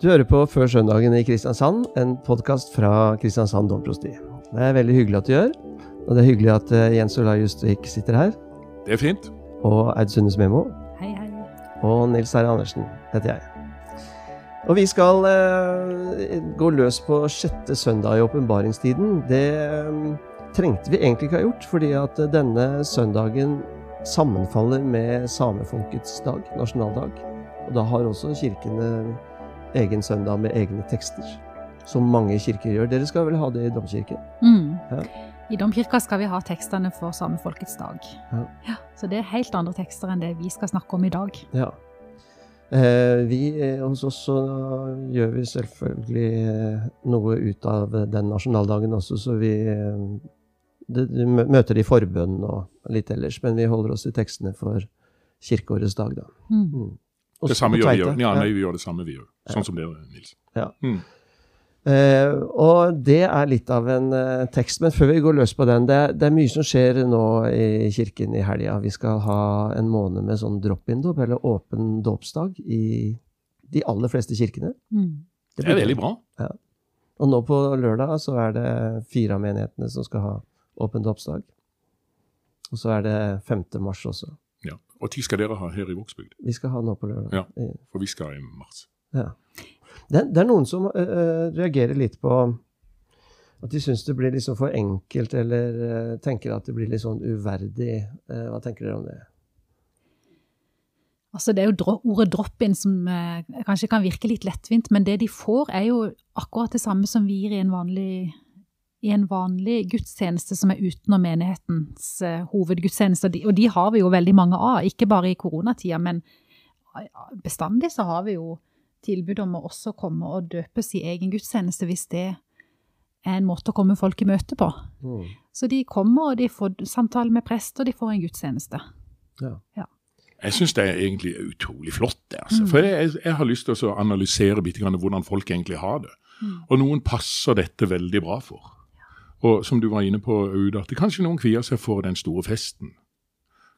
Du hører på Før søndagen i Kristiansand, en podkast fra Kristiansand domprosti. Det er veldig hyggelig at du gjør, og det er hyggelig at eh, Jens Olai Justvik sitter her. Det er fint. Og Aud Sundes Memo. Hei, hei. Og Nils Herre Andersen heter jeg. Og vi skal eh, gå løs på sjette søndag i åpenbaringstiden. Det eh, trengte vi egentlig ikke ha gjort, fordi at eh, denne søndagen sammenfaller med samefolkets dag, nasjonaldag. Og da har også kirkene egen søndag med egne tekster. Som mange kirker gjør. Dere skal vel ha det i domkirken? Mm. Ja. I domkirka skal vi ha tekstene for samefolkets dag. Ja. så det er helt andre tekster enn det vi skal snakke om i dag. Ja. Eh, vi, eh, hos oss så gjør vi selvfølgelig eh, noe ut av den nasjonaldagen også, så vi eh, det, møter de i forbønn og litt ellers, men vi holder oss til tekstene for kirkeårets dag, da. Mm. Også Det samme gjør vi òg. Ja, nei, vi gjør det samme, vi òg. Sånn som dere, Nils. Ja. Mm. Uh, og det er litt av en uh, tekst, men før vi går løs på den Det er, det er mye som skjer nå i kirken i helga. Vi skal ha en måned med sånn drop-in-dåp, eller åpen dåpsdag, i de aller fleste kirkene. Mm. Det er veldig bra. Og nå på lørdag så er det fire av menighetene som skal ha åpen dåpsdag. Og så er det 5. mars også. Og tid skal dere ha her i Vågsbygd? Vi skal ha nå på lørdag. Ja. For vi skal i mars. Ja. Det, det er noen som øh, øh, reagerer litt på at de syns det blir liksom for enkelt, eller uh, tenker at det blir litt sånn uverdig. Uh, hva tenker dere om det? Altså, det er jo dro ordet drop-in som kanskje kan virke litt lettvint, men det de får er jo akkurat det samme som vi gir i en vanlig, i en vanlig gudstjeneste som er utenom menighetens uh, hovedgudstjeneste. Og de, og de har vi jo veldig mange av, ikke bare i koronatida, men bestandig så har vi jo tilbud om å også komme og døpes i egen gudstjeneste hvis det er en måte å komme folk i møte på. Mm. Så de kommer, og de får samtale med prest, og de får en gudstjeneste. Ja. Jeg syns det er egentlig utrolig flott. det, altså. Mm. For jeg, jeg har lyst til å analysere bitte grann hvordan folk egentlig har det. Mm. Og noen passer dette veldig bra for. Og som du var inne på, Aud, at det kanskje noen kvier seg for den store festen.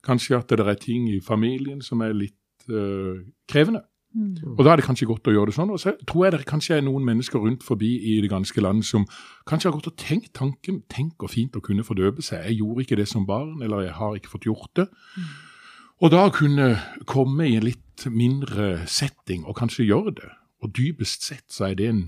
Kanskje at det er ting i familien som er litt uh, krevende. Mm. Og da er det kanskje godt å gjøre det sånn. Og så tror jeg det kanskje er noen mennesker rundt forbi i det ganske land som kanskje har gått og tenkt tanken Tenk og fint å kunne fordøpe seg. Jeg gjorde ikke det som barn, eller jeg har ikke fått gjort det. Og da kunne komme i en litt mindre setting og kanskje gjøre det. Og dypest sett så er det en,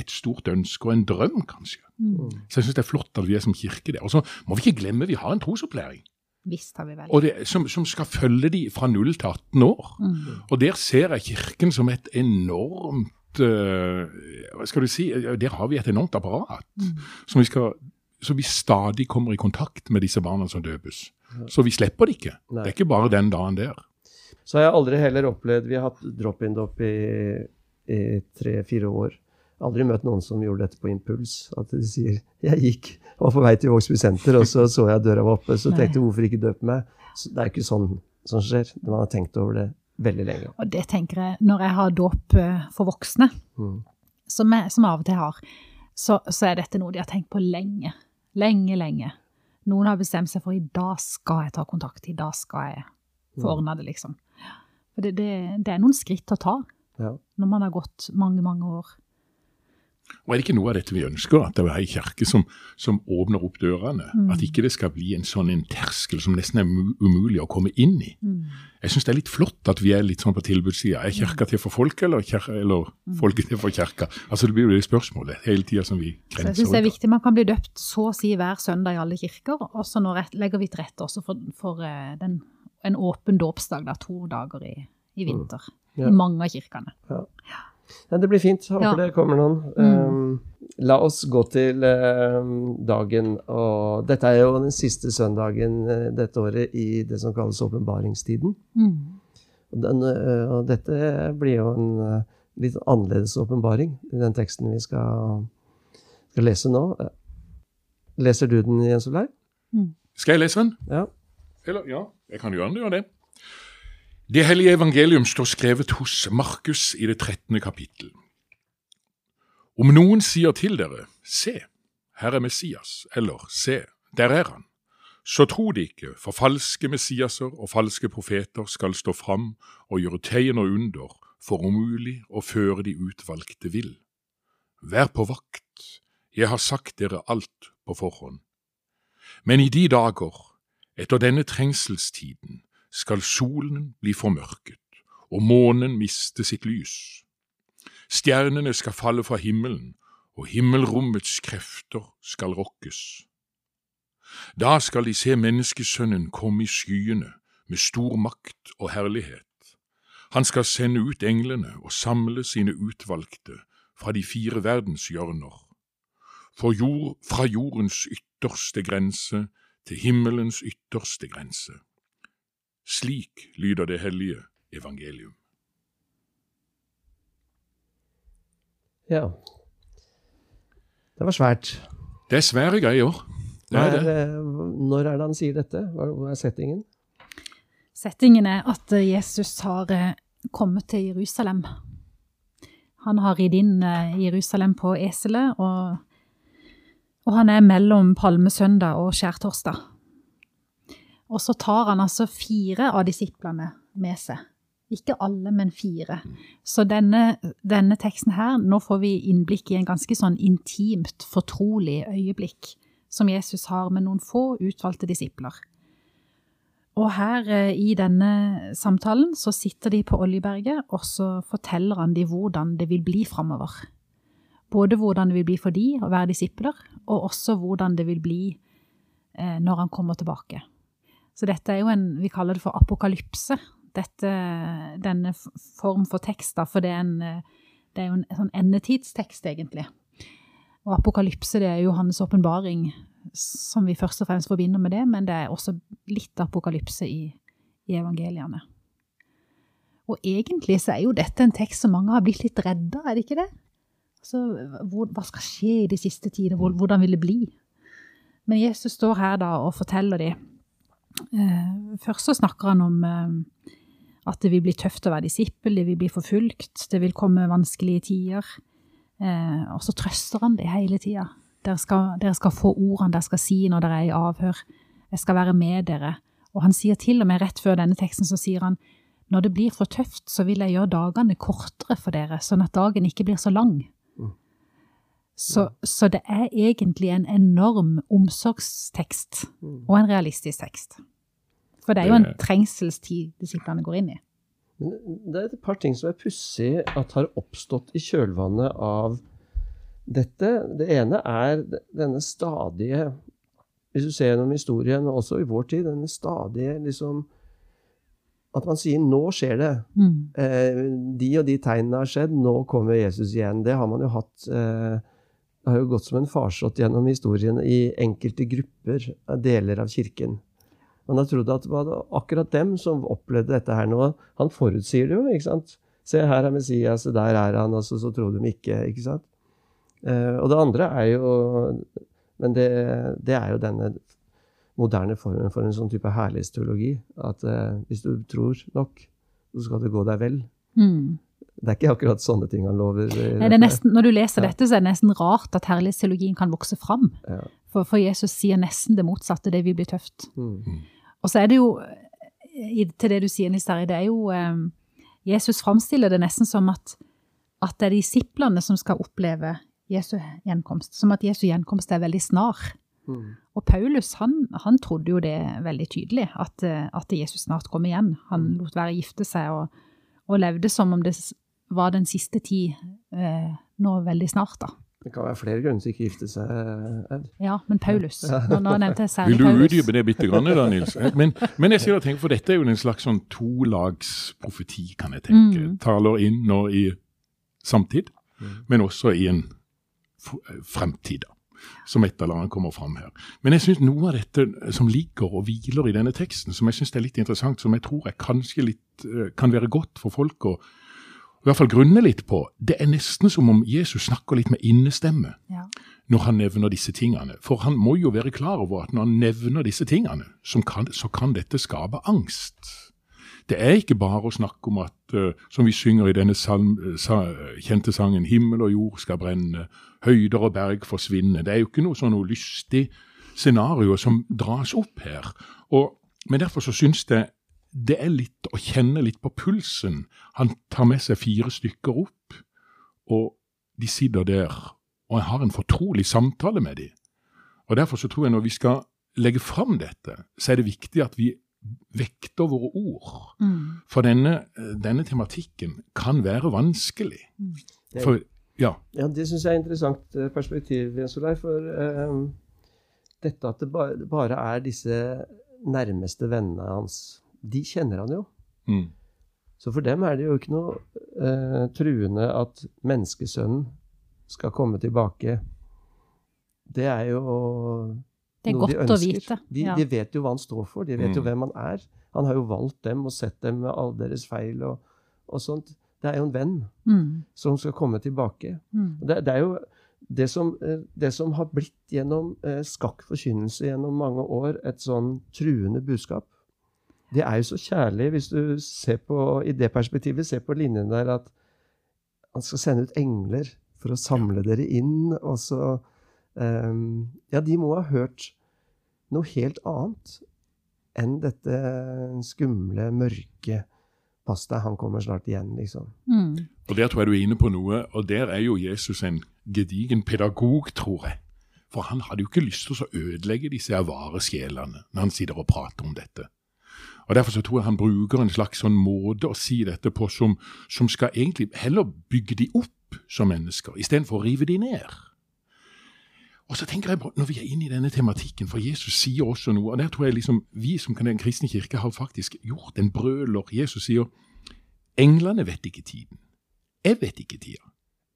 et stort ønske og en drøm, kanskje. Mm. Så jeg syns det er flott at vi er som kirke der. Og så må vi ikke glemme vi har en trosopplæring. Visst har vi vel. Og det, som, som skal følge de fra 0 til 18 år. Mm. Og der ser jeg Kirken som et enormt uh, Hva skal du si? Der har vi et enormt apparat. Mm. Som vi skal, så vi stadig kommer i kontakt med disse barna som døpes. Så vi slipper det ikke. Nei. Det er ikke bare den dagen der. Så har jeg aldri heller opplevd Vi har hatt drop-in-dop i, i tre-fire år. Aldri møtt noen som gjorde dette på impuls. At de sier 'jeg gikk, var på vei til Vågsby senter, og så så jeg døra var oppe', så tenkte jeg 'hvorfor ikke døpe meg'? Så det er ikke sånn som skjer. Man har tenkt over det veldig lenge. Og det tenker jeg, når jeg har dåp eh, for voksne, Mm. som jeg, som av og til har, så, så er dette noe de har tenkt på lenge. Lenge, lenge. Noen har bestemt seg for i dag skal jeg ta kontakt, i dag skal jeg få ordna det, liksom. Det, det, det er noen skritt å ta Ja. når man har gått mange, mange år. Og er det ikke noe av dette vi ønsker? At det er ei kirke som, som åpner opp dørene? Mm. At ikke det skal bli en sånn en terskel som nesten er umulig å komme inn i? Mm. Jeg syns det er litt flott at vi er litt sånn på tilbudssida. Er kirka til for folk, eller, kjer eller Mm. folket til for kirka? Altså Det blir jo det spørsmålet hele tida som vi grenser Så jeg syns det er viktig man kan bli døpt så å si hver søndag i alle kirker. Og så nå legger vi til rette også for, for eh, den, en åpen dåpsdag, da, to dager i, i vinter. Ja. I mange av kirkene. Ja, det blir fint. Håper Ja. det kommer noen. Mm. Um, la oss gå til um, dagen. Og dette er jo den siste søndagen uh, dette året i det som kalles åpenbaringstiden. Mm. Og, den, uh, og dette blir jo en uh, litt annerledes åpenbaring i den teksten vi skal, skal lese nå. Leser du den, Jens Olai? Skal jeg lese den? Ja. Eller, ja, jeg kan gjøre det, gjøre det. Hellige evangelium står skrevet hos Markus i det 13. kapittel. Om noen sier til dere, se, her er Messias, eller se, der er han, så tro de ikke, for falske Messiaser og falske profeter skal stå fram og gjøre tegn og under for om mulig å føre de utvalgte vill. Vær på vakt, jeg har sagt dere alt på forhånd. Men i de dager, etter denne trengselstiden, skal solen bli formørket og månen miste sitt lys. Stjernene skal falle fra himmelen, og himmelrommets krefter skal rokkes. Da skal de se menneskesønnen komme i skyene med stor makt og herlighet. Han skal sende ut englene og samle sine utvalgte fra de fire verdenshjørner, jord, fra jordens ytterste grense til himmelens ytterste grense. Slik lyder det hellige evangelium. Ja. Det var svært. Det er svære greier. Det er det. Når er det han sier dette? Hva er settingen? Settingen er at Jesus har eh, kommet til Jerusalem. Han har ridd inn eh, Jerusalem på eselet, og, og han er mellom palmesøndag og skjærtorsdag. Og så tar han altså fire av disiplene med seg. Ikke alle, men fire. Så denne, denne, teksten her, nå får vi innblikk i en ganske sånn intimt, fortrolig øyeblikk som Jesus har med noen få utvalgte disipler. Og her eh, i denne samtalen så sitter de på Oljeberget, og så forteller han de hvordan det vil bli framover. Både hvordan det vil bli for de å være disipler, og også hvordan det vil bli eh, når han kommer tilbake. Så dette er jo en Vi kaller det for apokalypse dette, denne form for tekst, da, for det er, en, det er jo en, sånn endetidstekst, egentlig. Og apokalypse det er Johannes' åpenbaring, som vi først og fremst forbinder med det, men det er også litt apokalypse i, i evangeliene. Og egentlig så er jo dette en tekst som mange har blitt litt redda, er det ikke det? Så, hvor, hva skal skje i de siste tider? Hvordan vil det bli? Men Jesus står her da og forteller dem. Eh, først så snakker han om eh, at det vil bli tøft å være disippel, det vil bli forfulgt, det vil komme vanskelige tider. Eh, og så trøster han det hele tida. Dere, dere, skal få ordene dere skal si når dere er i avhør. Jeg skal være med dere. Og han sier til og med rett før denne teksten, så sier han når det blir for tøft, så vil jeg gjøre dagene kortere for dere, sånn at dagen ikke blir så lang. Så, så det er egentlig en enorm omsorgstekst, mm. og en realistisk tekst. For det er jo en trengselstid disiplene går inn i. Det er et par ting som er pussig at har oppstått i kjølvannet av dette. Det ene er denne stadige Hvis du ser gjennom historien, også i vår tid, denne stadige liksom At man sier 'nå skjer det'. Mm. Eh, de og de tegnene har skjedd, nå kommer Jesus igjen. Det har man jo hatt eh, Det har jo gått som en farsott gjennom historien i enkelte grupper, deler av kirken. Man har trodd at det var akkurat dem som opplevde dette her nå. Han forutsier det jo, ikke sant. Se, her er Messias, der er han, og så, så tror de ikke. ikke sant? Eh, og det andre er jo Men det, det, er jo denne moderne formen for en sånn type herlighetsteologi. At eh, hvis du tror nok, så skal det gå deg vel. Mm. Det er ikke akkurat sånne ting han lover. Nei, nesten, når du leser ja. dette, så er det nesten rart at herlighetsteologien kan vokse fram. Ja. For, for, Jesus sier nesten det motsatte. Det vil bli tøft. Mm. mm. Og så er det jo, til det du sier, Nistari, det er jo um, Jesus framstiller det nesten som at, at det er disiplene som skal oppleve Jesu gjenkomst. Som at Jesu gjenkomst er veldig snar. Mm. Og Paulus han, han, trodde jo det veldig tydelig, at, at, Jesus snart kom igjen. Han lot være å gifte seg og, og, levde som om det var den siste tid eh, nå veldig snart. da. Det kan være flere grunner til ikke gifte seg. Ed. Ja, men Paulus. Nå, nå nevnte jeg særlig Paulus. Vil du utdype det bitte grann, da, Nils? Men, men jeg sier tenker, for dette er jo en slags sånn tolagsprofeti, kan jeg tenke. Mm. Taler inn nå i samtid, mm. men også i en fremtid. Som et eller annet kommer fram her. Men jeg syns noe av dette som ligger og hviler i denne teksten, som jeg syns er litt interessant, som jeg tror jeg kanskje litt, eh, kan være godt for folk å i hvert fall grunne litt på, det er nesten som om Jesus snakker litt med innestemme ja. når han nevner disse tingene. For han må jo være klar over at når han nevner disse tingene, kan, så kan dette skape angst. Det er ikke bare å snakke om at, uh, som vi synger i denne salm, sa, kjente sangen, himmel og jord skal brenne, høyder og berg forsvinne. Det er jo ikke noe sånn noe lystig scenario som dras opp her. Og, men derfor så syns jeg det er litt å kjenne litt på pulsen. Han tar med seg fire stykker opp, og de sitter der, og jeg har en fortrolig samtale med dem. Og Derfor så tror jeg når vi skal legge fram dette, så er det viktig at vi vekter våre ord. Mm. For denne, denne tematikken kan være vanskelig. Mm. For, ja, Ja, Det syns jeg er interessant eh, perspektiv, Jens Olai. For eh, dette at det bare, det bare er disse nærmeste vennene hans, de kjenner han jo. mm, Så for dem er det jo ikke noe eh, truende at menneskesønnen skal komme tilbake. Det er jo Det er noe de ønsker. vite. De, Ja. de vet jo hva han står for, de vet jo Mm. hvem han er. Han har jo valgt dem og sett dem med alle deres feil og, og sånt. Det er jo en venn Mm. som skal komme tilbake. Mm. Det, det er jo det som, eh, det som har blitt gjennom eh, skakk forkynnelse gjennom mange år, et sånn truende budskap. Det er jo så kjærlig, hvis du ser på, i det perspektivet ser på linjen der at han skal sende ut engler for å samle dere inn, og så um, Ja, de må ha hørt noe helt annet enn dette skumle, mørke Pass deg, han kommer snart igjen, liksom. Mm. Og Der tror jeg du er inne på noe, og der er jo Jesus en gedigen pedagog, tror jeg. For han hadde jo ikke lyst til å ødelegge disse vare sjelene når han sitter og prater om dette. Og Derfor så tror jeg han bruker en slags sånn måte å si dette på som, som skal egentlig heller bygge de opp som mennesker, istedenfor å rive de ned. Og så tenker jeg på, Når vi er inne i denne tematikken, for Jesus sier også noe og der tror jeg liksom Vi som kan den kristne kirke har faktisk gjort en brøler. Jesus sier englene vet ikke tiden. Jeg vet ikke tida,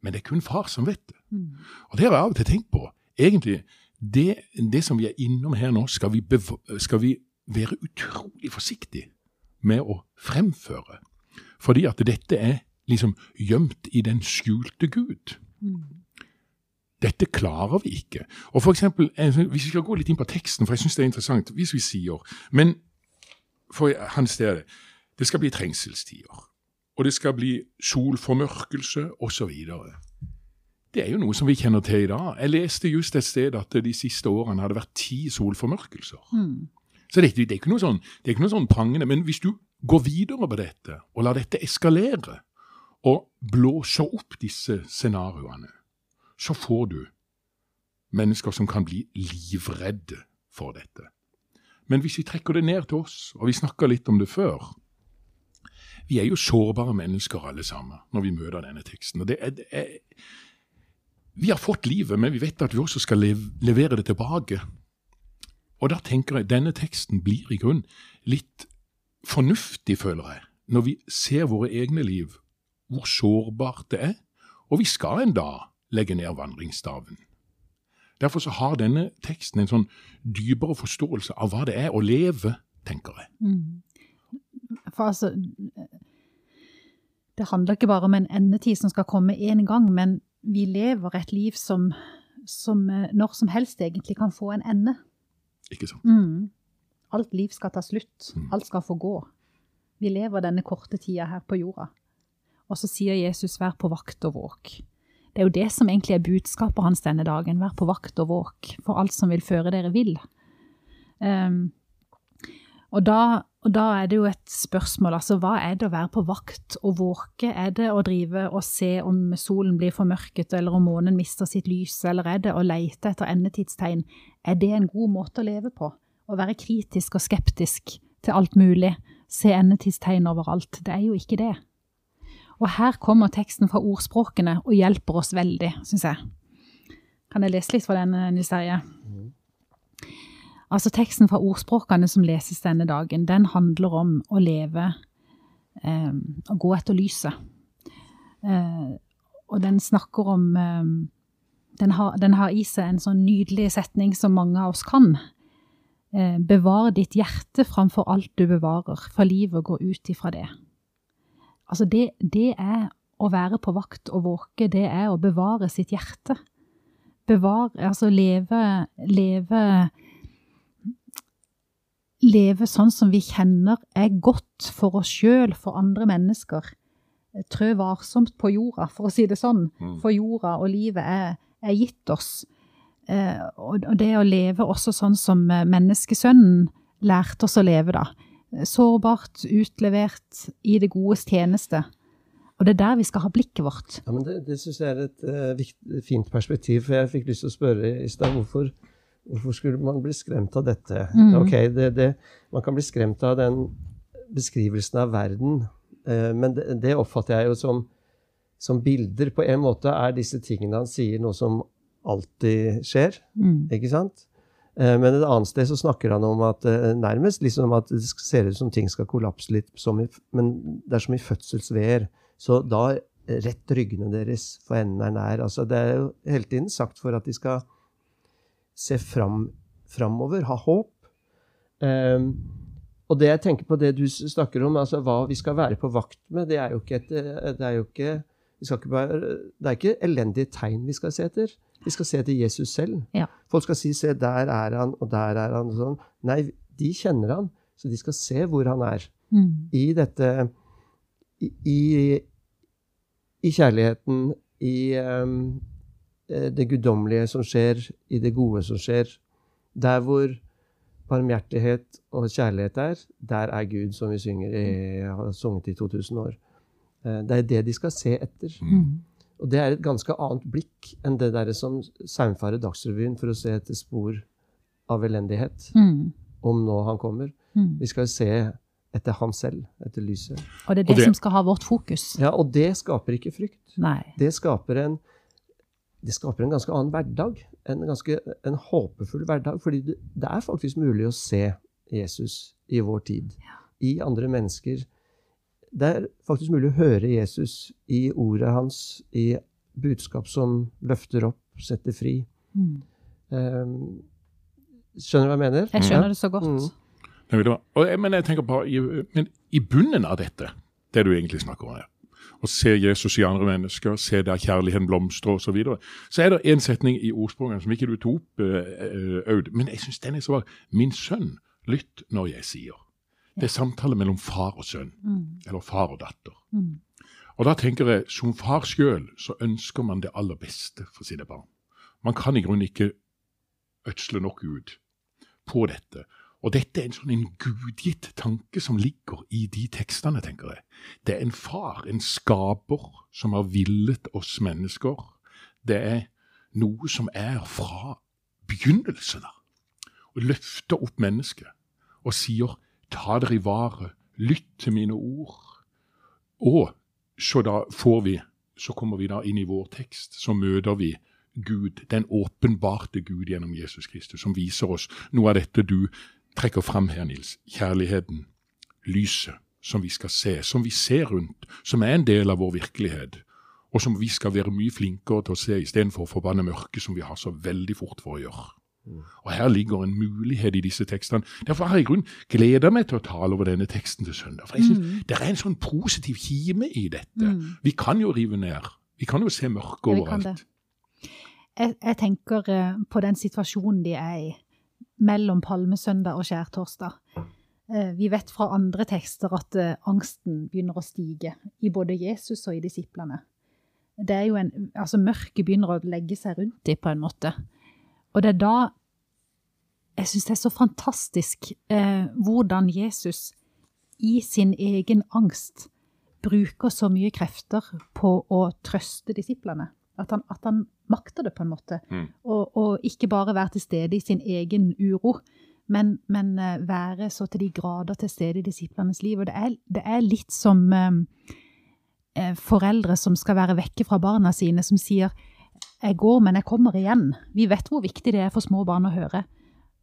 men det er kun far som vet det. Mm. Og det har jeg av og til tenkt på. Egentlig, det, det som vi er innom her nå, skal vi, skal vi være utrolig forsiktig med å fremføre. Fordi at dette er liksom gjemt i den skjulte Gud. Dette klarer vi ikke. Og for eksempel, Hvis vi skal gå litt inn på teksten, for jeg syns det er interessant Hvis vi sier Men for han ser det. Det skal bli trengselstider. Og det skal bli solformørkelse osv. Det er jo noe som vi kjenner til i dag. Jeg leste just et sted at de siste årene hadde vært ti solformørkelser. Mm. Så det, det er ikke noe sånn, det er ikke noe sånn prangende. Men hvis du går videre på dette og lar dette eskalere, og blåser opp disse scenarioene, så får du mennesker som kan bli livredde for dette. Men hvis vi trekker det ned til oss, og vi snakka litt om det før Vi er jo sårbare mennesker alle sammen når vi møter denne teksten. og det er, det er, Vi har fått livet, men vi vet at vi også skal levere det tilbake. Og da tenker jeg denne teksten blir i grunn litt fornuftig, føler jeg, når vi ser våre egne liv, hvor sårbart det er, og vi skal en dag legge ned vandringsstaven. Derfor så har denne teksten en sånn dypere forståelse av hva det er å leve, tenker jeg. Mm. For altså Det handler ikke bare om en endetid som skal komme én gang, men vi lever et liv som, som eh, når som helst egentlig kan få en ende. Ikke sant? Mm. Alt liv skal ta slutt. Mm. Alt skal få gå. Vi lever denne korte tida her på jorda. Og så sier Jesus 'vær på vakt og våk'. Det er jo det som egentlig er budskapet hans denne dagen. Vær på vakt og våk for alt som vil føre dere vill. Um, og, da, og da er det jo et spørsmål, altså hva er det å være på vakt og våke? Er det å drive og se om solen blir formørket, eller om månen mister sitt lys, eller er det å leite etter endetidstegn? Er det en god måte å leve på? Å være kritisk og skeptisk til alt mulig, se endetidstegn overalt. Det er jo ikke det. Og her kommer teksten fra ordspråkene og hjelper oss veldig, syns jeg. Kan jeg lese litt fra den, Nils Terje? Altså teksten fra ordspråkene som leses denne dagen, den handler om å leve eh, Å gå etter lyset. Eh, og den snakker om eh, den, har, den har i seg en sånn nydelig setning som mange av oss kan. Eh, bevar ditt hjerte framfor alt du bevarer, for livet går ut ifra det. Altså det, det er å være på vakt og våke, det er å bevare sitt hjerte. Bevare, altså leve, leve leve sånn som vi kjenner er godt for oss sjøl, for andre mennesker. Trø varsomt på jorda, for å si det sånn. Mm. For jorda og livet er, er gitt oss. Eh, og, det å leve også sånn som eh, menneskesønnen lærte oss å leve, da. sårbart, utlevert, i det godes tjeneste. Og det er der vi skal ha blikket vårt. Ja, men Det, det syns jeg er et uh, vikt, fint perspektiv. For jeg fikk lyst til å spørre i stad hvorfor, hvorfor skulle man bli skremt av dette? Mm. Ok, det, det, Man kan bli skremt av den beskrivelsen av verden, uh, men det, det, oppfatter jeg jo som, som, bilder. På en måte er disse tingene han sier, noe som alltid skjer. Mm. Ikke sant? Uh, men et annet sted så snakker han om at nærmest liksom at det ser ut som ting skal kollapse litt, i, men det er som i fødselsveer. Så da rett ryggene deres, for enden er nær. Altså, det er jo hele tiden sagt for at de skal se fram, framover, ha håp. Um, og det jeg tenker på det du snakker om, altså hva vi skal være på vakt med, det er jo ikke et det er jo ikke bare, det er ikke elendige tegn vi skal se etter. Vi skal se etter Jesus selv. Ja. Folk skal si 'se, der er han, og der er han'. og sånn. Nei, de kjenner han, så de skal se hvor han er. Mm. I dette i, i kjærligheten, i um, det guddommelige som skjer, i det gode som skjer. Der hvor barmhjertighet og kjærlighet er, der er Gud, som vi synger i, har sunget i 2000 år. Eh, det er det de skal se etter. Mm. Og det er et ganske annet blikk enn det der som saumfarer Dagsrevyen for å se etter spor av elendighet. Mm. Om nå han kommer. Mm. Vi skal se etter han selv, etter lyset. Og det er det, det, som skal ha vårt fokus. Ja, og det skaper ikke frykt. Nei. Det skaper en, det skaper en ganske annen hverdag. En, ganske, en håpefull hverdag. Fordi det, det, er faktisk mulig å se Jesus i vår tid. Ja. I andre mennesker. Det er faktisk mulig å høre Jesus i ordet hans, i budskap som løfter opp, setter fri. Mm. Um, skjønner du hva jeg mener? Jeg skjønner det så godt. Mm. Og, men jeg tenker på, i, men i bunnen av dette, det du egentlig snakker om her, å se Jesus i andre mennesker, se der kjærligheten blomstrer osv., så, videre, så er det en setning i ordsprunget som ikke du tok opp, uh, Aud, men jeg syns den er så var Min sønn, lytt når jeg sier. Det er samtale mellom far og sønn, mm. eller far og datter. Mm. Og da tenker jeg, som far sjøl, så ønsker man det aller beste for sine barn. Man kan i grunnen ikke ødsle nok ut på dette. Og dette er en sånn en gudgitt tanke som ligger i de tekstene, tenker jeg. Det er en far, en skaper, som har villet oss mennesker. Det er noe som er fra begynnelsen av. Og løfter opp mennesket og sier 'ta dere i vare, lytt til mine ord'. Og så da får vi, så kommer vi da inn i vår tekst, så møter vi Gud, den åpenbarte Gud gjennom Jesus Kristus, som viser oss noe av dette du trekker fram her, Nils, kjærligheten, lyset, som vi skal se, som vi ser rundt, som er en del av vår virkelighet, og som vi skal være mye flinkere til å se istedenfor å forbanne mørket, som vi har så veldig fort for å gjøre. Og Her ligger en mulighet i disse tekstene. Derfor har jeg grunn gleda meg til å tale over denne teksten til søndag. For jeg synes mm. Det er en sånn positiv kime i dette. Mm. Vi kan jo rive ned. Vi kan jo se mørket overalt. Jeg, jeg, tenker uh, på den situasjonen de er i mellom palmesøndag og skjærtorsdag. Eh, vi vet fra andre tekster at eh, angsten begynner å stige i både Jesus og i disiplene. Det er jo en, altså Mørket begynner å legge seg rundt dem på en måte. Og det er da jeg syns det er så fantastisk eh, hvordan Jesus i sin egen angst bruker så mye krefter på å trøste disiplene. At han, at han makter det, på en måte. Mm. Og, og, ikke bare være til stede i sin egen uro, men, men uh, være så til de grader til stede i disiplenes liv. Og det er, det er litt som eh, foreldre som skal være vekke fra barna sine, som sier 'jeg går, men jeg kommer igjen'. Vi vet hvor viktig det er for små barn å høre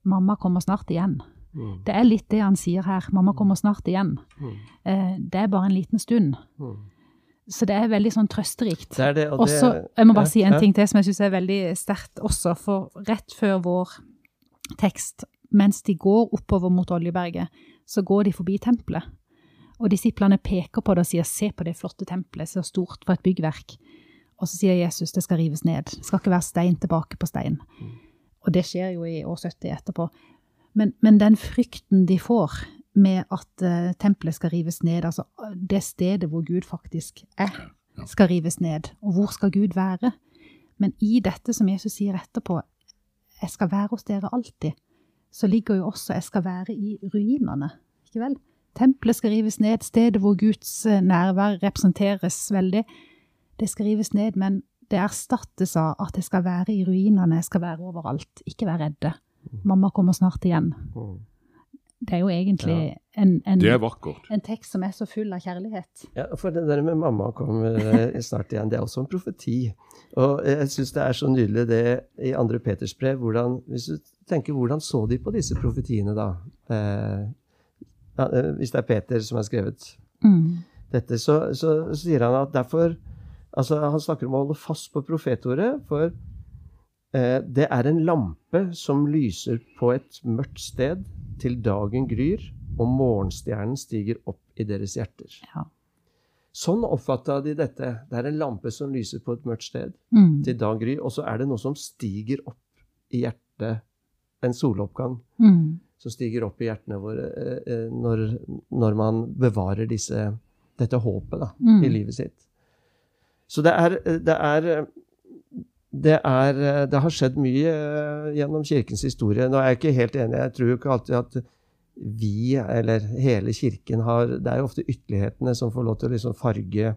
'mamma kommer snart igjen'. Mm. Det er litt det han sier her. 'Mamma kommer snart igjen'. Mm. Uh, det er bare en liten stund. Mm. Så det er veldig sånn trøsterikt. Det det, og også, jeg må bare ja, si en ja. ting til som jeg syns er veldig sterkt også. For rett før vår tekst, mens de går oppover mot Oljeberget, så går de forbi tempelet. Og disiplene peker på det og sier 'se på det flotte tempelet, så stort for et byggverk'. Og så sier Jesus det skal rives ned. Det skal ikke være stein tilbake på stein. Mm. Og det skjer jo i år 70 etterpå. Men, men den frykten de får med at uh, tempelet skal rives ned. Altså det stedet hvor Gud faktisk er, skal rives ned. Og hvor skal Gud være? Men i dette som Jesus sier etterpå, 'jeg skal være hos dere alltid', så ligger jo også 'jeg skal være i ruinene'. Ikke vel? Tempelet skal rives ned, stedet hvor Guds eh, nærvær representeres veldig. Det skal rives ned, men det erstattes av at jeg skal være i ruinene, skal være overalt. Ikke vær redde. Mamma kommer snart igjen. Mm. Det er jo egentlig en, en, vakkert. en tekst som er så full av kjærlighet. Ja, for det der med mamma kommer eh, snart igjen, det er også en profeti. Og jeg syns det er så nydelig det i andre Peters brev. Hvordan, hvis du tenker, hvordan så de på disse profetiene da? Eh, ja, eh, hvis det er Peter som har skrevet Mm. dette, så, så, sier han at derfor altså Han snakker om å holde fast på profetordet, for eh, det er en lampe som lyser på et mørkt sted til dagen gryr og morgenstjernen stiger opp i deres hjerter. Ja. Sånn oppfatta de dette. Det er en lampe som lyser på et mørkt sted Mm. til dagen gryr, og så er det noe som stiger opp i hjertet. En soloppgang Mm. som stiger opp i hjertene våre eh, eh, når, når man bevarer disse, dette håpet da, Mm. i livet sitt. Så det er, det er det, er, det har skjedd mye eh, gjennom kirkens historie. Nå er jeg ikke helt enig. Jeg tror ikke alltid at vi, eller hele kirken, har Det er jo ofte ytterlighetene som får lov til å liksom farge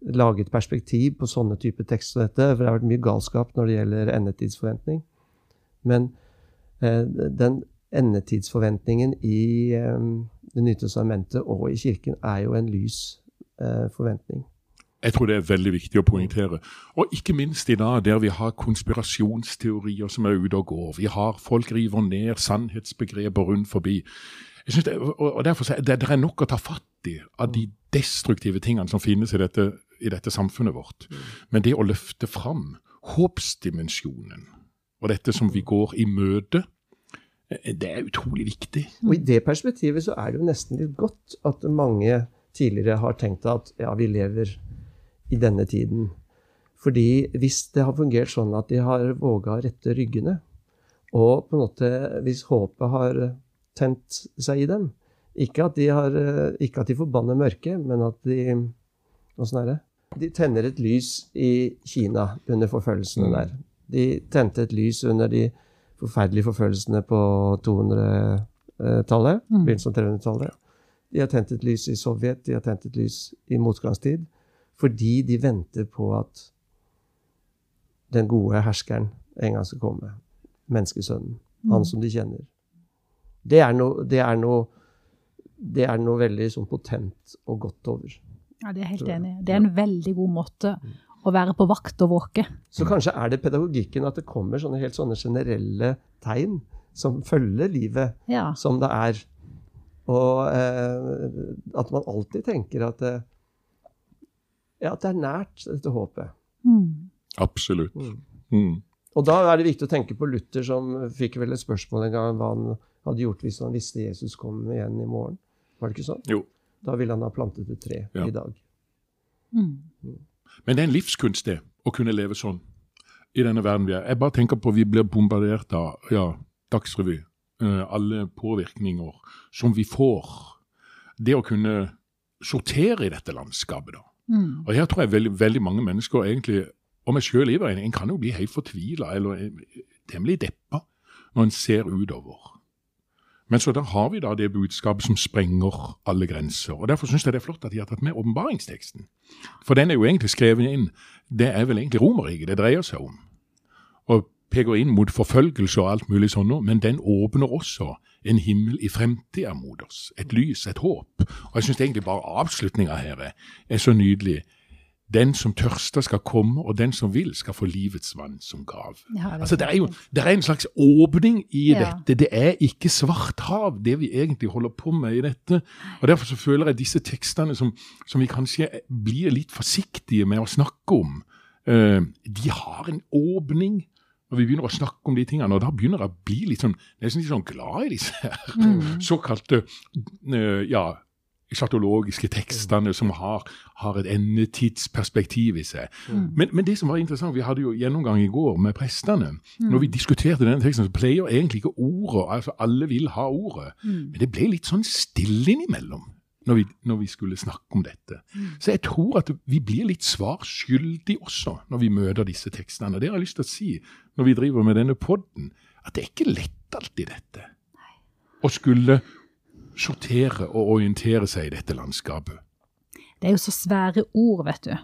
Lage et perspektiv på sånne typer tekst som dette. For det har vært mye galskap når det gjelder endetidsforventning. Men eh, den endetidsforventningen i eh, Det nye testamentet og i kirken er jo en lys eh, forventning. Jeg tror det er veldig viktig å poengtere. Og ikke minst i dag, der vi har konspirasjonsteorier som er ute og går. Vi har Folk river ned sannhetsbegreper rundt forbi. Det, og derfor er det, det er nok å ta fatt i av de destruktive tingene som finnes i dette, i dette samfunnet vårt. Men det å løfte fram håpsdimensjonen, og dette som vi går i møte, eh, det er utrolig viktig. Og i det perspektivet så er det jo nesten litt godt at mange tidligere har tenkt at ja, vi lever i denne tiden. Fordi hvis det har fungert sånn at de har våga å rette ryggene, og på en måte hvis håpet har tent seg i dem Ikke at de, har, ikke at de forbanner mørket, men at de Åssen er det? De tenner et lys i Kina under forfølgelsene Mm. der. De tente et lys under de forferdelige forfølgelsene på 200-tallet. Mm. Begynnelsen av 300-tallet. De har tent et lys i Sovjet, de har tent et lys i motgangstid. Fordi de venter på at den gode herskeren en gang skal komme. Menneskesønnen. Han som de kjenner. Det er noe, det er noe, det er noe veldig sånn potent og godt over. Ja, det er helt enig. Det er en veldig god måte å være på vakt og våke. Så kanskje er det pedagogikken at det kommer sånne helt sånne generelle tegn som følger livet Ja. som det er. Og eh, at man alltid tenker at det, ja, at det er nært, dette håpet. Mm. Absolutt. Mm. Mm. Og da er det viktig å tenke på Luther, som fikk vel et spørsmål en gang hva han hadde gjort hvis han visste Jesus kom igjen i morgen. Var det ikke sånn? Jo. Da ville han ha plantet et tre Ja. i dag. Mm. Men det er en livskunst, det, å kunne leve sånn i denne verden vi er. Jeg bare tenker på Vi blir bombardert av ja, Dagsrevy. eh, alle påvirkninger som vi får. Det å kunne sortere i dette landskapet, da. Mm. Og her tror jeg veldig, veldig mange mennesker egentlig, og meg sjøl i det, en kan jo bli helt fortvila eller eh, temmelig deppa når en ser utover. Men så da har vi da det budskapet som sprenger alle grenser. og Derfor syns jeg det er flott at de har tatt med åpenbaringsteksten. For den er jo egentlig skrevet inn Det er vel egentlig Romerriket det dreier seg om. Peker inn mot forfølgelse og alt mulig sånn, noe, men den åpner også en himmel i fremtida mot oss. Et lys, et håp. Og jeg syns egentlig bare avslutninga her er, så nydelig. Den som tørster skal komme, og den som vil skal få livets vann som gav. Ja, det er Altså, det er jo det er en slags åpning i Ja. dette. Det er ikke svart hav, det vi egentlig holder på med i dette. Og Derfor så føler jeg disse tekstene som, som vi kanskje blir litt forsiktige med å snakke om, uh, de har en åpning når vi begynner å snakke om de tingene. Og da begynner jeg å bli litt sånn, nesten litt sånn glad i disse her Mm. såkalte eh, ja, schatologiske tekstene som har, har et endetidsperspektiv i seg. Mm. Men, men det som var interessant, vi hadde jo gjennomgang i går med prestene. Når vi diskuterte denne teksten, så pleier egentlig ikke ordet altså Alle vil ha ordet. Mm. Men det ble litt sånn stille innimellom når vi, når vi skulle snakke om dette. Så jeg tror at vi blir litt svar skyldig også når vi møter disse tekstene. Og det har jeg lyst til å si når vi driver med denne podden, at det er ikke lett alltid dette. Å skulle sortere og orientere seg i dette landskapet? Det er jo så svære ord, vet du.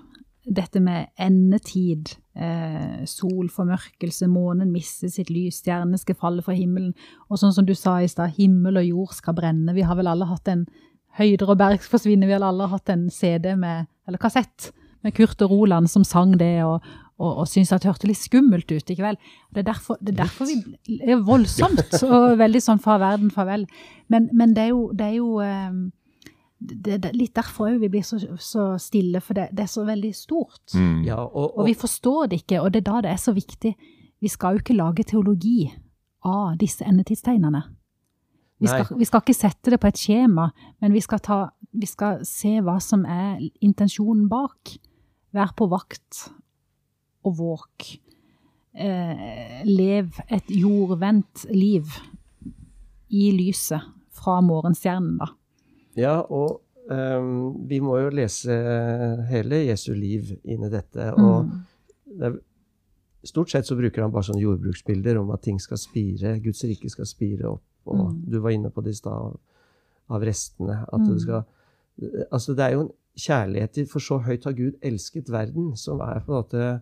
Dette med endetid, eh, solformørkelse, månen mister sitt lys, stjernene skal falle fra himmelen. Og sånn som du sa i stad, himmel og jord skal brenne. Vi har vel alle hatt en Høyder og berg forsvinner. Vi har alle hatt en CD med, eller kassett med Kurt og Roland som sang det, og, og, og syntes at det hørte litt skummelt ut. ikke vel? Det er derfor, det er derfor vi er voldsomt og veldig sånn fra verden farvel. Men, men det er jo, det er jo eh, det, er litt derfor òg vi blir så, så stille, for det, det, er så veldig stort. Mm. Ja, og, Og vi forstår det ikke, og det er da det er så viktig. Vi skal jo ikke lage teologi av disse endetidstegnene. Vi skal, vi skal ikke sette det på et skjema, men vi skal, ta, vi skal se hva som er intensjonen bak. Vær på vakt og våk. Eh, lev et jordvendt liv i lyset fra morgenstjernen, da. Ja, og um, vi må jo lese hele Jesu liv inn i dette. Og Mm. det er, stort sett så bruker han bare sånne jordbruksbilder om at ting skal spire, Guds rike skal spire opp. Og Mm. du var inne på det i stad, av- av restene. At Mm. det skal Altså, det er jo en kjærlighet til For så høyt har Gud elsket verden, som er på en måte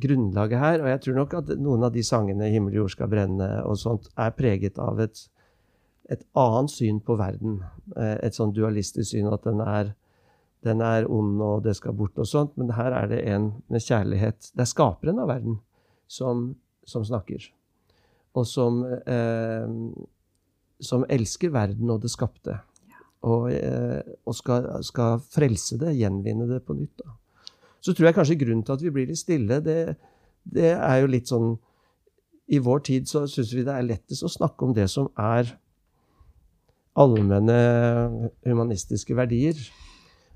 grunnlaget her. Og jeg tror nok at noen av de sangene 'Himmel og jord skal brenne' og sånt, er preget av et et annet syn på verden. Eh, Et sånn dualistisk syn at den er, den er ond og det skal bort og sånt. Men her er det en med kjærlighet. Det er skaperen av verden som, som snakker. Og som, eh, som elsker verden og det skapte. Og, eh, og skal, skal frelse det, gjenvinne det på nytt. Da. Så tror jeg kanskje grunnen til at vi blir litt stille, det, det er jo litt sånn I vår tid så syns vi det er lettest å snakke om det som er allmenne humanistiske verdier.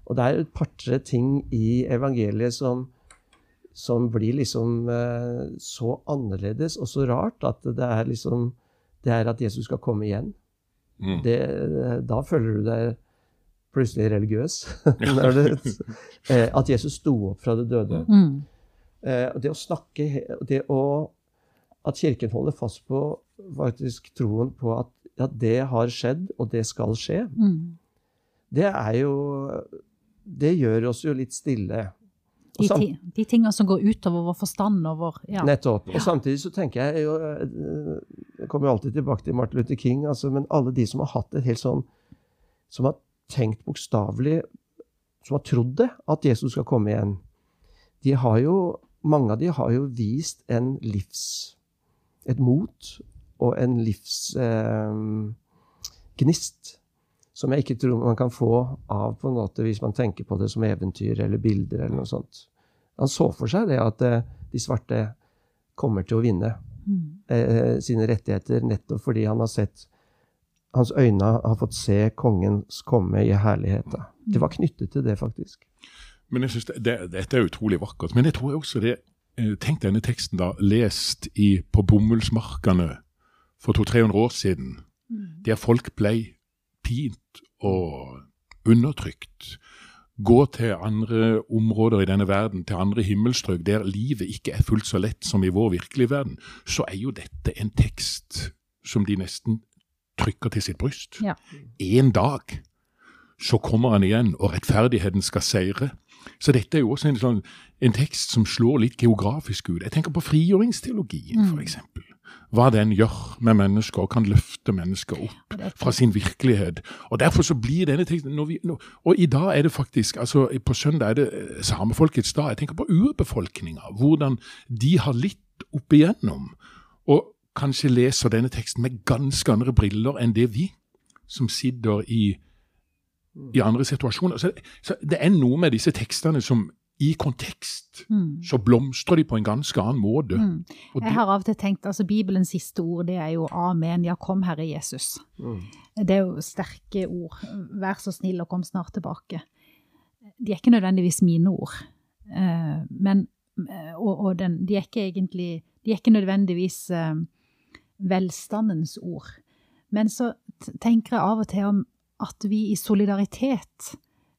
Og det er et par-tre ting i evangeliet som, som blir liksom eh, så annerledes og så rart at det er liksom Det er at Jesus skal komme igjen. Mm. Det, da føler du deg plutselig religiøs. Eh, at Jesus sto opp fra det døde. Mm. Eh, det å snakke det å, At Kirken holder fast på faktisk troen på at, at det har skjedd, og det skal skje, Mm. det er jo Det gjør oss jo litt stille. De, ti, de tingene som går utover vår forstand og vår ja. Nettopp. Og samtidig så tenker jeg jo eh, Jeg kommer jo alltid tilbake til Martin Luther King, altså, men alle de som har hatt et helt sånn Som har tenkt bokstavelig Som har trodd det, at Jesus skal komme igjen. De har jo Mange av de har jo vist en livs Et mot og en livsgnist eh, gnist som jeg ikke tror man kan få av på en måte hvis man tenker på det som eventyr eller bilder eller noe sånt. Han så for seg det at eh, de svarte kommer til å vinne Mm. eh, sine rettigheter nettopp fordi han har sett Hans øyne har fått se kongens komme i herlighet. Det var knyttet til det, faktisk. Men jeg synes det, det, Dette er utrolig vakkert. Men jeg tror også det eh, Tenk denne teksten da, lest i, på bomullsmarkene for 200-300 år siden, Mm. der folk ble pint og undertrykt. Gå til andre områder i denne verden, til andre himmelstrøk, der livet ikke er fullt så lett som i vår virkelige verden, så er jo dette en tekst som de nesten trykker til sitt bryst. Ja. En dag så kommer han igjen, og rettferdigheten skal seire. Så dette er jo også en, sånn, en tekst som slår litt geografisk ut. Jeg tenker på frigjøringsteologien, Mm. eksempel. Hva den gjør med mennesker, og kan løfte mennesker opp fra sin virkelighet. Og derfor så blir denne teksten når vi, når, Og i dag er det faktisk altså På søndag er det eh, samefolkets dag. Jeg tenker på urbefolkninga. Hvordan de har litt opp igjennom. Og kanskje leser denne teksten med ganske andre briller enn det vi som sitter i, i andre situasjoner. Så, så det er noe med disse tekstene som i kontekst Mm. så blomstrer de på en ganske annen måte. Mm. Jeg har av og til tenkt, altså Bibelens siste ord det er jo 'Amen, ja, kom Herre Jesus'. Mm. Det er jo sterke ord. Vær så snill og kom snart tilbake. De er ikke nødvendigvis mine ord. Eh, men, eh, og, og den, de er ikke egentlig De er ikke nødvendigvis eh, velstandens ord. Men så tenker jeg av og til om at vi i solidaritet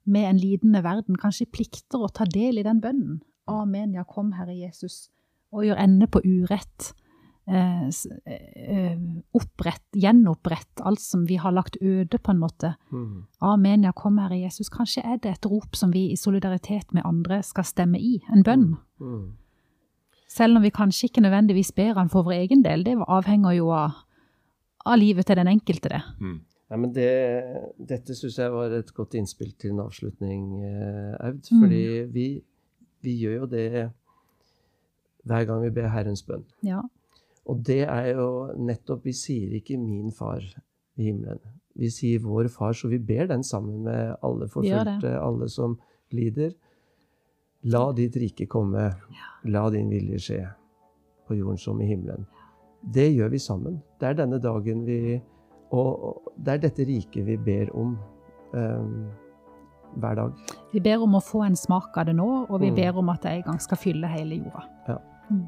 med en lidende verden kanskje plikter å ta del i den bønnen. Amen, ja, kom Herre Jesus, og gjør ende på urett. eh, eh, opprett, gjenopprett alt som vi har lagt øde, på en måte. Mm. Amen, ja, kom Herre Jesus. Kanskje er det et rop som vi i solidaritet med andre skal stemme i, en bønn. Mm. Selv om vi kanskje ikke nødvendigvis ber han for vår egen del, det avhenger jo av, av livet til den enkelte, det. Nei, men det, dette syns jeg var et godt innspill til en avslutning, eh, Aud. Mm. Fordi vi, vi gjør jo det hver gang vi ber Herrens bønn. Ja. Og det er jo nettopp Vi sier ikke 'min far i himmelen'. Vi sier 'vår far', så vi ber den sammen med alle forfulgte, alle som lider. La ditt rike komme. La din vilje skje, på jorden som i himmelen. Det gjør vi sammen. Det er denne dagen vi Og det er dette riket vi ber om eh, hver dag. Vi ber om å få en smak av det nå, og vi Mm. ber om at det en gang skal fylle hele jorda. Ja. Mm.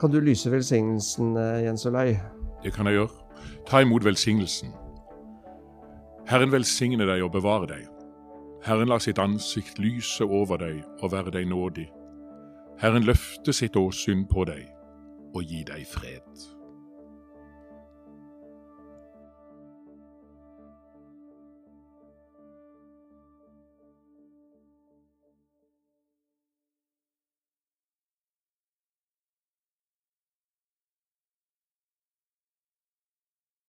Kan du lyse velsignelsen, eh, Jens Olai? Det kan jeg gjøre. Ta imot velsignelsen. Herren velsigne deg og bevare deg. Herren lar sitt ansikt lyse over deg og være deg nådig. Herren løfte sitt åsyn på deg og gi deg fred.